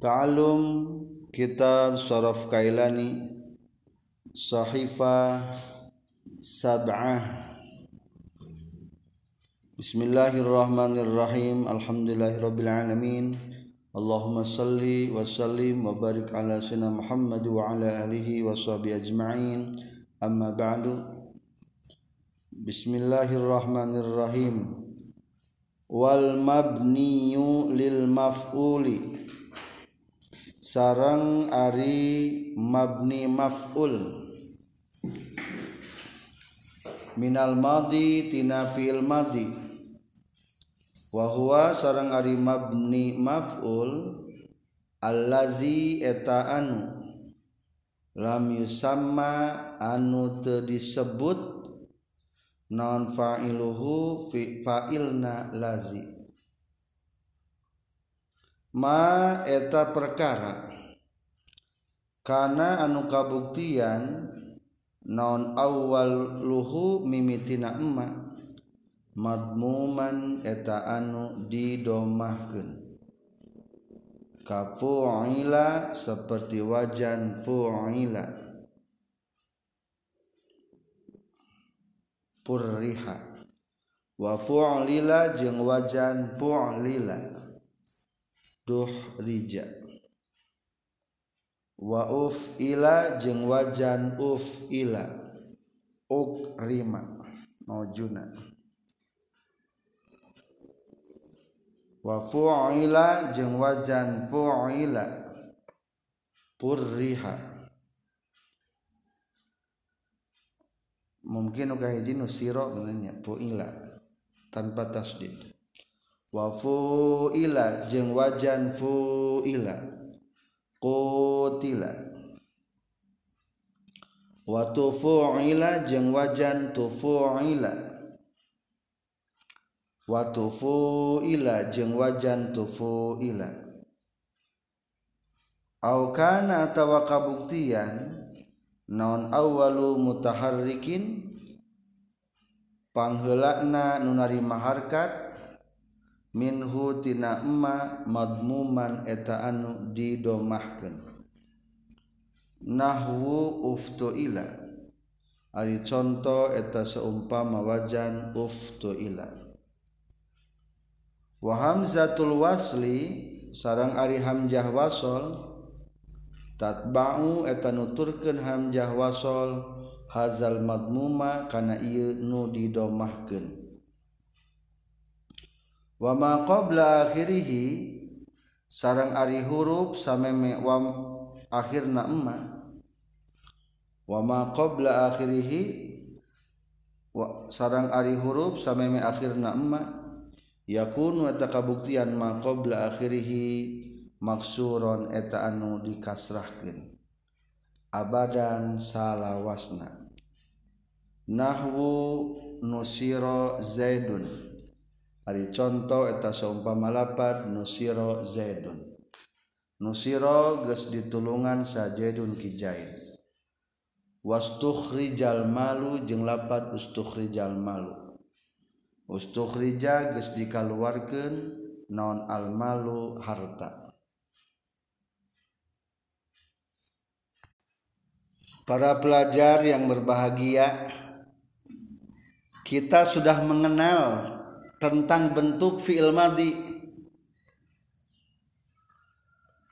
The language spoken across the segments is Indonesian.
تعلم كتاب صرف كيلاني صحيفة سبعة بسم الله الرحمن الرحيم الحمد لله رب العالمين اللهم صل وسلم وبارك على سيدنا محمد وعلى آله وصحبه أجمعين أما بعد بسم الله الرحمن الرحيم والمبني للمفعول sarang Ari mabni maf'ul. Minal madi tina fi'il madi. Wa huwa sareng ari mabni maf'ul allazi eta anu. Lam yusamma anu teu disebut non fa'iluhu fi fa'ilna lazi. Eta perkara. Karena anu kabuktian non awal luhu mimitina emma madmuman eta anu didomahkeun. Kafu'ila seperti wajan fu'ila. Purriha. Wa fu'lila jeung wajan fu'lila rija. Wauf ila jeng wajan uf ila. Uk rima. Maujuna wa fu'ila jeng wajan fu'ila. Purriha. Mungkin uga hiji nusiro nanya fu'ila. Tanpa tasdid wafuila jeng wajan fuila. Kutila wa tufuila jeng wajan tufuila. Wa tufuila jeng wajan tufuila. Au kana tawa kabuktian naon awalu mutaharrikin pangheulana nu narima harkat minhutina emma madmuman eta anu didomahkan nahwu uftuila ari contoh eta seumpama wajan uftuila wa hamzatul wasli sarang ari hamjah wasol tatba'u eta nuturkeun hamjah wasol hazal madmuma kana ieu nu didomahkeun. wama qabla akhirihi sarang ari huruf sameme wa akhirna emma. Wama qabla akhirihi wa sarang ari huruf sameme akhirna emma. Yakun wa takabuktian ma qabla akhirihi maksuron eta anu dikasrahkeun. Abadan salawasna. Nahwu nusiro zaidun. Contoh eta seumpah malapad nusiro zaidun. Nusiro ges ditulungan sajadun kijait wastukhrijal malu jeung lapad ustukhrijal malu. Ustukhrija ges dikaluarkeun non al malu harta. Para pelajar yang berbahagia kita sudah mengenal tentang bentuk fi'il madi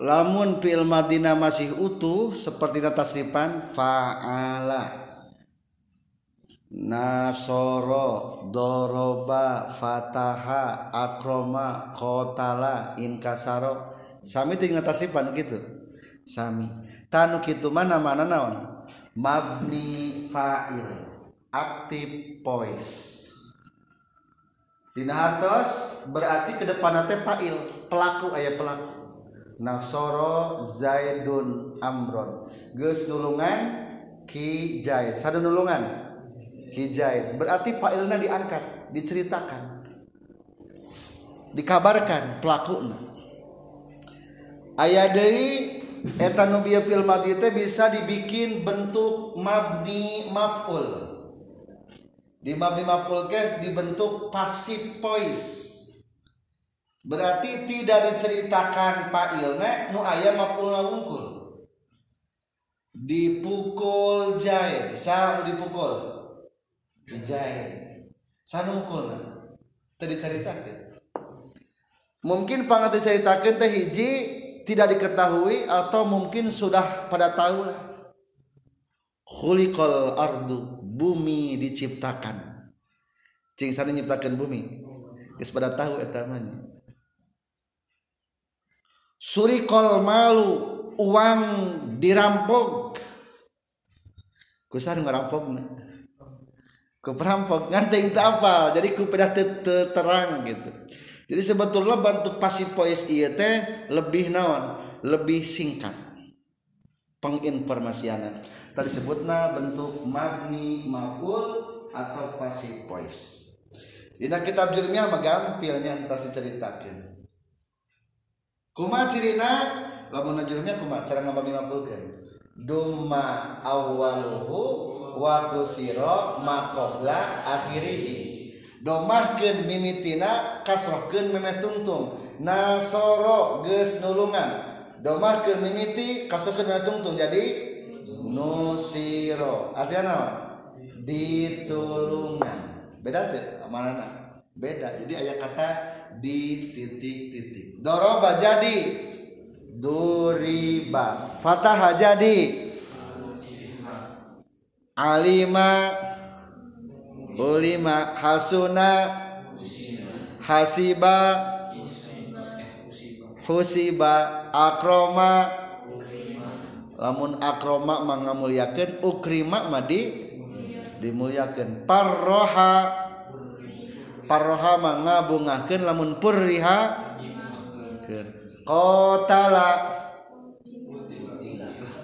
lamun fi'il madina masih utuh seperti tasrifan fa'ala. Nasoro doroba fataha akroma kotala inkasaro. Sami tinggal tasrifan gitu sami. Tanu gitu mana mana naon? Mabni fa'il aktif poise Dina hartos berarti ke depan teh fa'il, pelaku aya pelaku. Nasoro Zaidun Amron. Geus nulungan Ki Zaid. Sada nulungan Ki Zaid. Berarti fa'ilna diangkat, diceritakan. Dikabarkan pelakuna. Aya deui eta nu bieu fil teh bisa dibikin bentuk mabni maf'ul. Di mabni maf'ul dibentuk passive voice berarti tidak diceritakan Pak Ilne nu ayam mapul wungkul dipukul jahit sa dipukul? Dijahit sana mukul tadi ceritakan mungkin pangat diceritakan teh hiji tidak diketahui atau mungkin sudah pada tahu lah khuliqal ardu bumi diciptakan. Cing sana nyiptakan bumi. Geus pada tahu eta surikol malu uang dirampok. Kusar ngerampok ku perampok nganteng apa jadi ku pada terang gitu. Jadi sebetulnya bentuk pasif iya teh lebih naon lebih singkat. Penginformasian tadi sebutna bentuk magni maful atau pasif voice. Di kitab jurmiah mah gampilnya entar diceritakan. Kuma cirina lamun najrumnya kuma cara ngabagi mapulkeun dumma awwaluhu wa kusira ma qabla akhirih domahkeun mimitina kasrohkeun memeh nasoro geus nulungan. Domahkeun mimiti kasrohkeun memeh tungtung. Jadi nusiro. Artinya apa? Ditulungan. Beda tuh? Mana beda. Jadi ayat kata di titik-titik. Doroba jadi. Duriba. Fatah jadi. Alima. Ulima. Hasuna. Hasiba. Husiba. Akroma lamun akroma mangamulyakeun ukrima madi dimuliakeun. Parroha parroha ngabungakeun lamun purriha kotala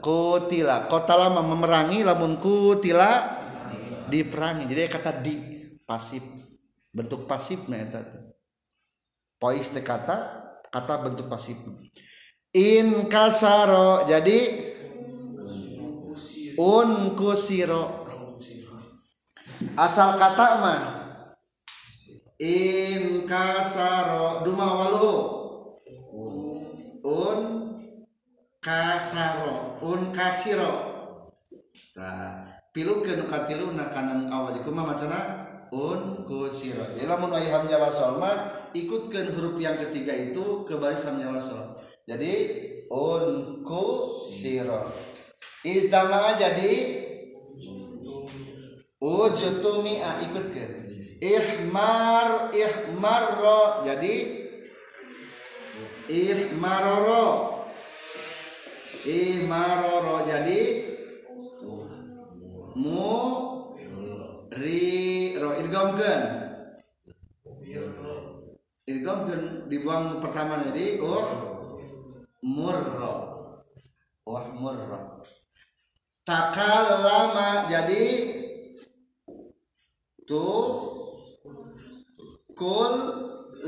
kutila kotala memerangi lamun kutila diperangi. Jadi kata di pasif. Bentuk pasif nah eta pois teh kata kata bentuk pasif in kasaro jadi unkusiro asal kata mah in kasaro duma walu un kasaro un kasiro nah, pilu ke nukatilu na kanan awal kumah macana un kusiro jadi lamun ayah hamzah wasol mah ikutkan huruf yang ketiga itu ke baris hamzah wasol jadi un kusiro istama jadi ujtumia ikutkeun ihmar ihmarro. Jadi ihmaroro. Ihmaroro. Jadi mu ri ro idgamkeun idgamkeun dibuang pertama. Jadi uh murro wah murro takallama jadi tuh kul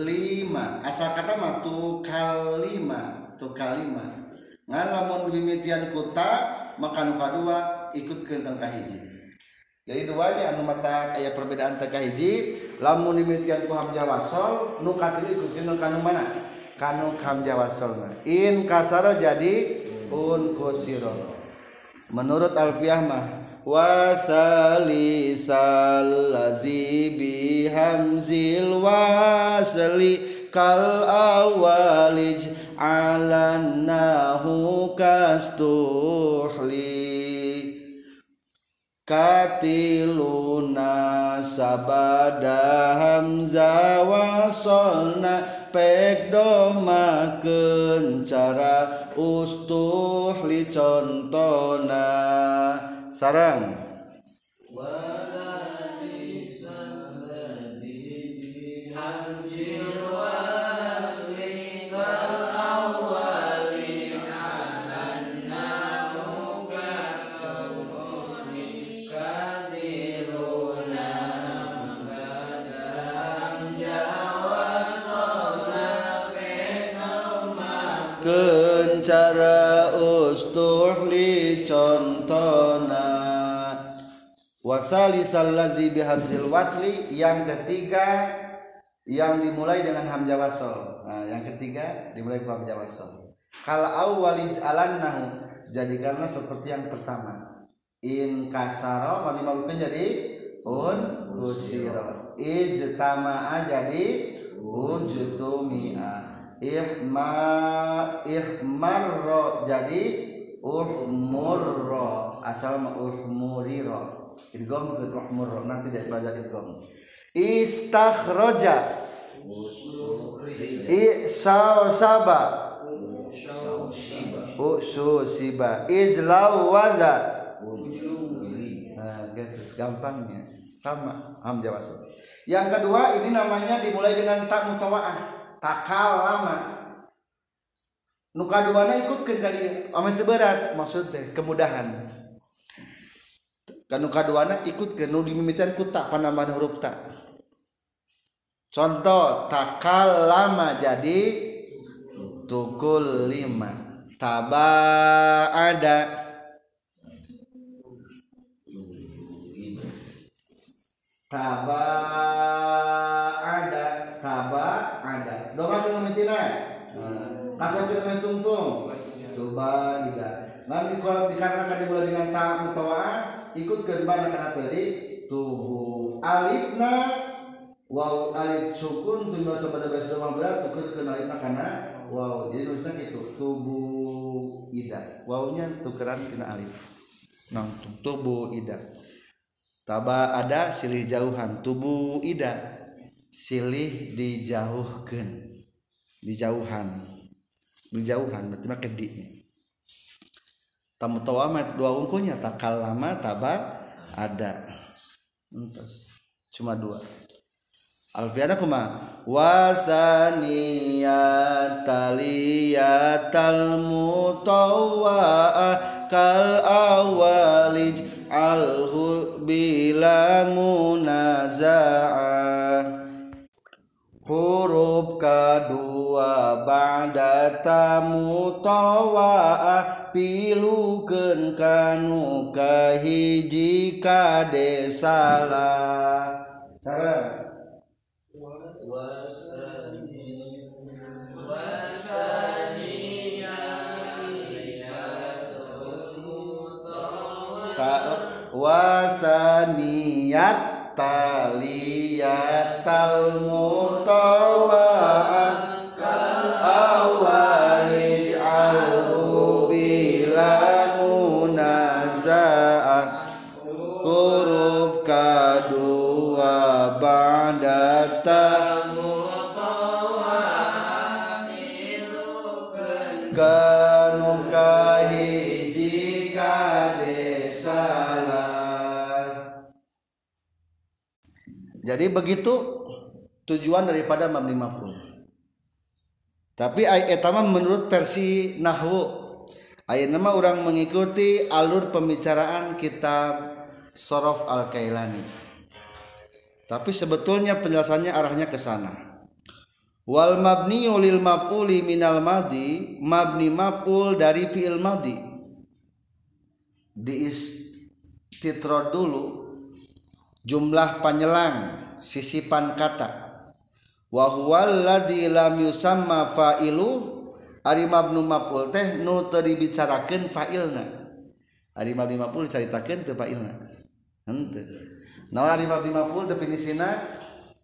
lima. Asal kata mah tu kalima tu kalima ngan lamun mimitian kuta maka nu kadua ikut ke tengkah hiji jadi duanya anu mata aya perbedaan tengkah hiji lamun mimitian ku hamzah wasol nu katilu ikut ke kanu mana? Kanu hamzah wasol in kasaro jadi un kusiro menurut alfiah mah wasalisal lazi bihamzil wasli kal awalij alannahu kastuhli. Katiluna sabada hamza wasolna pek doma ustuh li contona. Sarang kencara ustuhli contona. Wasalisal lazi bihamzil wasli yang ketiga yang dimulai dengan hamzah wasol nah, yang ketiga dimulai ku Jawa so kal awwali alannahu jadikanlah seperti yang pertama. In kasaro mani malukan jadi? Un kusiro ijtama'a jadi? Ujtumi'a ihma ihmarro. Jadi uhmurro. Asal ma uhmuriro. Idgham ke uhmurro. Nanti jadi belajar idgham istakhraja isawsaba ususiba. Izlawaza nah gitu gampangnya. Sama. Am jawab yang kedua ini namanya dimulai dengan tak mutawaah takal lama nuka duana ikut ke kali amat berat maksudnya kemudahan. Kan nuka duana ikut ke nu dimimitan ku tak panambahan huruf tak contoh takal lama jadi tukul lima. Taba ada. Taba taba ada. Doa kita mentina kasih kita mentungtung tuba ida nanti kalau dikarenakan dimulai dengan ta mutawa ikut ke mana kena tadi tubuh alifna waw alif sukun tunggu sebenarnya bahasa doa berat tukar ke alifna karena wow jadi nulisnya gitu tubuh ida. Wawnya tukeran tina alif. Nang tubuh ida. Taba ada silih jauhan tubuh ida silih dijauhkan dijauhan. Dijauhan berarti mah kedi tamu tawamat dua ungkunya takal lama taba ada. Entos. Cuma dua. Alfiana kuma wasaniyat taliyatal mutawwa kal awalij alhu bila munaza'ah kedua ba'da tamu tawa'ah pilukeun kanu kahiji kade salah cara wasaniyat taliyatal mutawa'ah jadi begitu tujuan daripada mabni maf'ul tapi ayat etama menurut versi nahwu ayat nama orang mengikuti alur pembicaraan kitab Sorof Al-Kailani. Tapi sebetulnya penjelasannya arahnya ke sana. Wal mabni lil maf'uli minal madi mabni maf'ul dari fi'il madi di istitrod dulu jumlah panyelang sisipan kata. Wahwalama failu Arimabnu mapul teh nu dibicarakan failna. Arimab 50 diceritakan teu failna. Henteu. Naon Arimab 50 definisina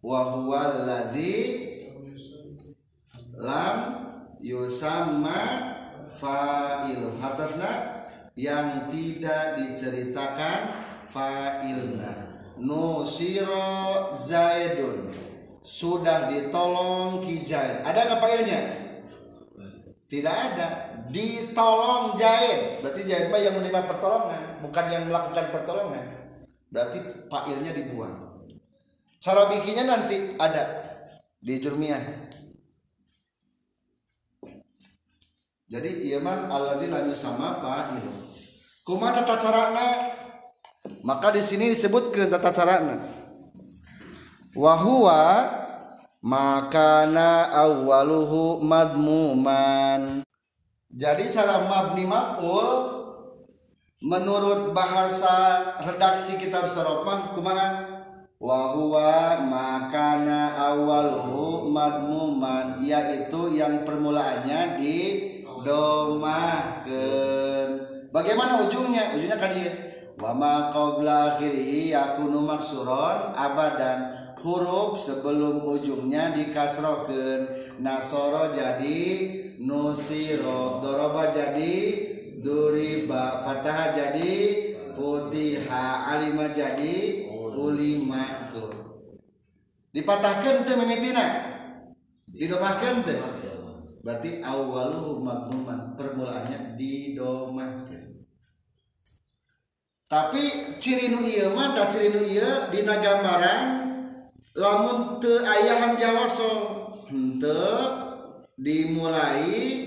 wa huwa allazi lam yusamma failu. Hartasna? Yang tidak diceritakan failna. Nusiro zaidun. Sudah ditolong ki Zaid. Ada nggak fa'ilnya tidak ada. Ditolong Zaid. Berarti Zaid mah yang menerima pertolongan bukan yang melakukan pertolongan. Berarti fa'ilnya dibuang. Cara bikinnya nanti ada di jurmiyah. Jadi iya mah alladzina sama fa'il kumaha tata carana maka di sini disebutkan tata carana wahwa makana awaluhu madmuman. Jadi cara mabni maf'ul menurut bahasa redaksi kitab sarofah kumaha wahwa makana awalhu madmuman yaitu yang permulaannya di domahkeun bagaimana ujungnya? Ujungnya kan dia wa ma qabla akhirih yakunu maksuron abadan huruf sebelum ujungnya dikasrokeun nasoro jadi nusiro doroba jadi duriba fatah jadi futiha alima jadi ulima tuh dipatahkan tuh mimitina? Didomahkan tuh berarti awaluhu madmuman permulaannya didomahkan tapi ciri nu iya mata ciri nu iya dina gambaran lamun te aya hamzah so hente dimulai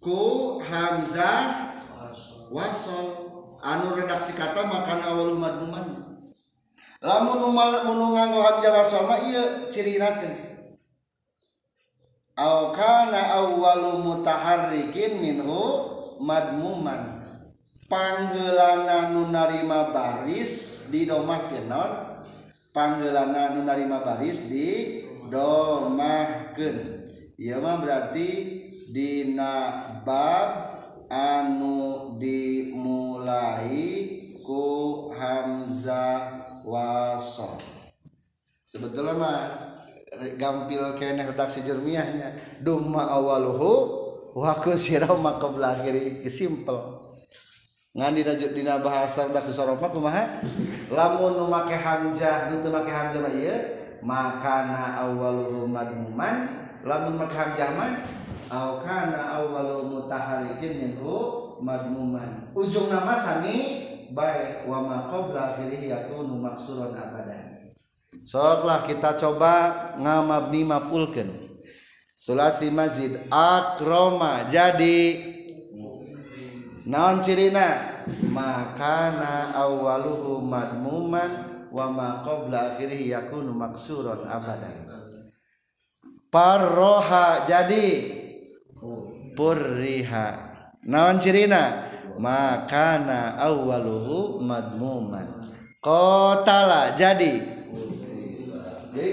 ku hamzah wasol. Anu redaksi kata makan awal madmuman lamun umal menungang hamzah wasol mah iya ciri nate au kana awwalu mutaharrikin minhu madmuman. panggelana nu narima baris di domahkeun kenon. Panggelana nu narima baris di domahkeun ieu mah berarti dina bab anu dimulai ku hamzah wasol sebetulnya mah gampil kene redaksi jermiahnya. Duma awaluhu wa kusira maqabla akhiri simpel. Ngan dina dina bahasa da kesorok mah kumaha? Lamun nu make hamzah nu teu make hamzah mah ieu makana awaluhu madmuman. Lamun make hamzah mah aw kana awwalu mutaharrikin minhu madmuman. Ujung nama sami baik wa ma qabla akhirih yakunu maksuran abadan. Soklah kita coba ngamabni mapulkeun. Sulasi mazid akroma jadi naon cirina? Makana awwaluhu madmuman wa ma qabla akhirih yakunu maksuran abadan. Parroha jadi purriha. Naon cirina? Makana awwaluhu madmuman. Qatala jadi jadi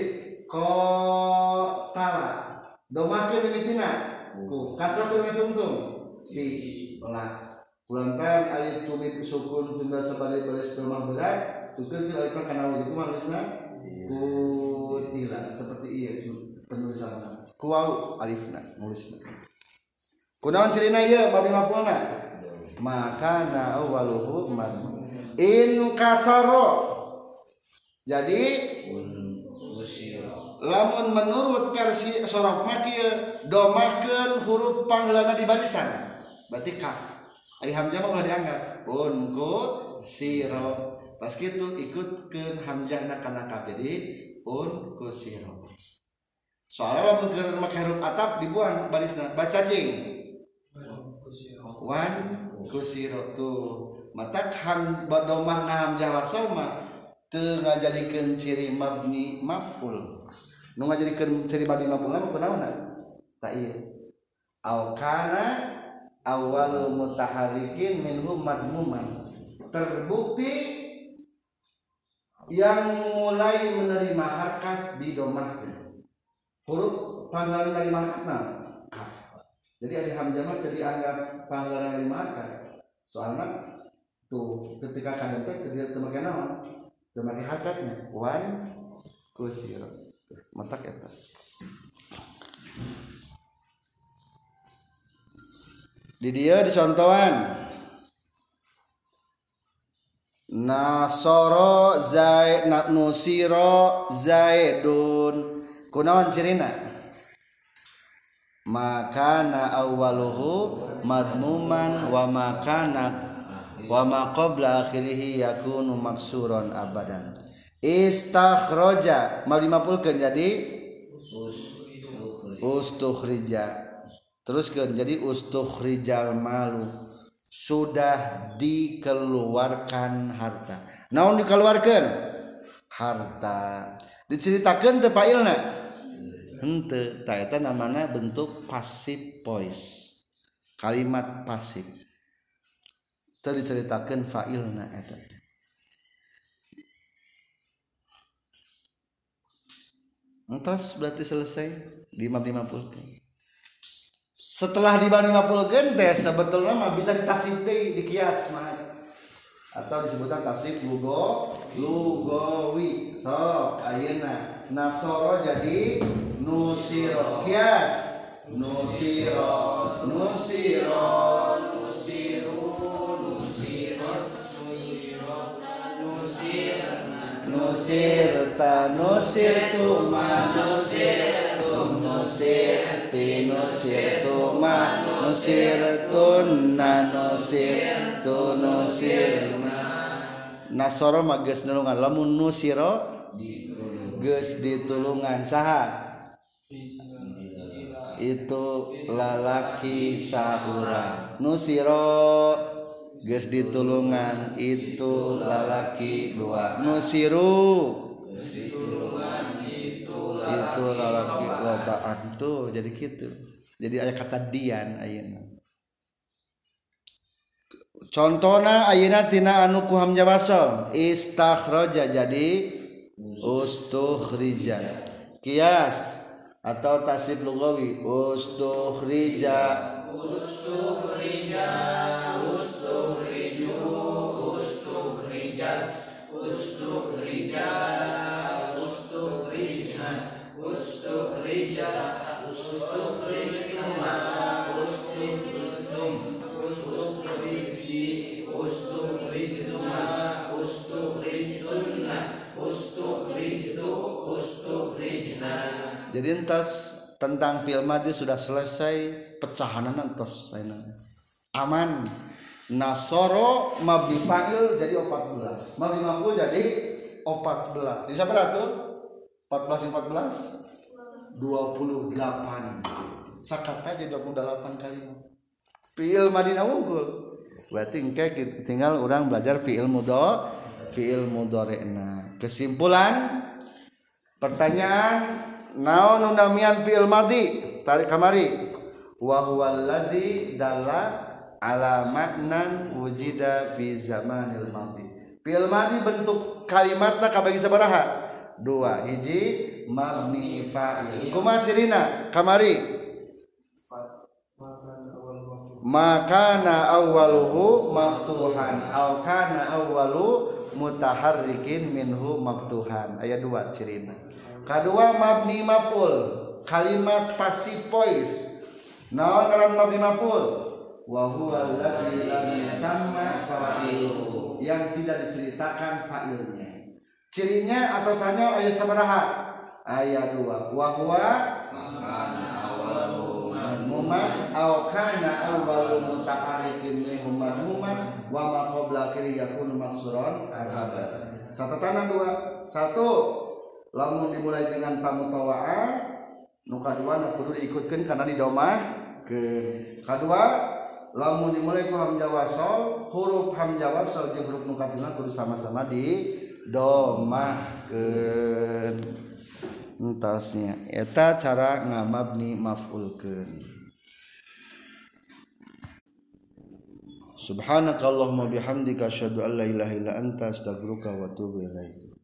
qatala domahkeun mimitina ku kasrah mitungtung. Di la kulantan alif tumit sukun tunggal sabari baris domah berat tukeun alif kana wajib kumaha geusna kutila seperti ieu penulisan kuwau alifna nulisna kunaon cirina ieu babi mapulna makana awwaluhu madmum in kasaro. Jadi lamun menurut versi sorok makieu domakeun huruf panggilanna di barisan berarti kaf Ari Hamzah mah dianggap unku siro. Tas gitu ikutkeun hamzahna kana kabeh unku siro. Soalnya lamun keur make huruf atap dibuang barisna baca cing. Wan kusiro tuh matak ham domah na hamzah wasoma teu ngajadikeun ciri mabni maf'ul. Nu ngajadikeun ciri mabni maf'ul mah kunaon? Ta ieu. Au kana awal mutaharikin minhu madmuman. Terbukti yang mulai menerima harkat di domahkeun huruf panggilan menerima harkat nah jadi ada hamzah jadi anggap panggilan lima harkat soalnya tuh ketika kadempet tidak temakai nama. Temakai hakatnya wan kusir. Matak eta di dia dicontohan. Nasoro Zaid Nusiro Zaidun. Kunaon cirina? Makana awwaluhu madmuman wa makana wa ma qabla akhirih yakunu maksuron abadan. Istakhraja mal 50 ke jadi ustukhrija terus teruskan jadi ustukhrijal malu. Sudah dikeluarkan harta. Naon dikeluarkan? Harta. Diceritakan tepa failna? Hente, taeta namana bentuk pasif voice kalimat pasif. Teu failna eta entah berarti selesai? 550 kan setelah di mab 50 kan teh sebetulnya mah bisa ditasib deui di kias mah atau disebutkan tasib lugo lugowi. So ayeuna. Nasoro jadi nusiro. Kias. Nusiro. Nusiro. Nusiru nusiro nusiro nusir nusirta nusirtu ma نصرت نصرت ما نصرتن نصرت نصرنا Nasoro mah geus nulungan lamun nusiro geus ditulungan saha? Itu lalaki sahura nusiro geus ditulungan itu lalaki dua. Nusiru itu lalaki lobaan tuh jadi gitu jadi ada kata dian ayeuna. Contohna ayeuna tina anu ku hamzah wasal istakhraja jadi ustukhrija. Kias atau tasrif lugawi ustukhrija. Ustukhrija ustukhriju ustukhrija. Jadi entas tentang fi'il madi sudah selesai pecahanan entas aman. Nasoro mabni fa'il jadi 14 mabni maf'ul jadi 14 bisa berapa tuh? 14 14 28 sakata aja 28 kali. Fi'il madina unggul. Berarti engke tinggal orang belajar fi'il mudo fi'il mudhari'na kesimpulan pertanyaan naon namian fi'il madi? Tarik kamari. Wa huwa allazi dalla ala maknan wujida fi zamanil madi. Fi'il madi bentuk kalimatna kabagi sabaraha. Dua hiji mabni fa'il. Kumaha cirina kamari. Makana awaluhu maftuhan. Aw kana awalu mutaharrikin minhu maftuhan. Ayat dua cirina. Kedua mabni maf'ul. Kalimat pasif voice naon ngaran mabni maf'ul? Wa huwa alladzi lam yusamma fa'iluhu yang tidak diceritakan fa'ilnya. Cirinya atau caranya ayat sabaraha? Ayat dua. Wa huwa madmuman aw kana awwalu muta'arrikin minhu madmuman wa ma qabla akhiri yakunu maksuran agaba catatan dua satu lamun dimulai dengan pamutawa'a nu kadua kudu diikutkeun kana didomah ke kadua. Lamun dimulai ku hamzah huruf hamzah wasal jeung huruf nu katina kudu sama-sama di domahkeun entasnya eta cara ngamabni maf'ulkeun. Subhanakallahumma bihamdika asyhadu an la ilaha illa anta astaghfiruka wa atubu ilaik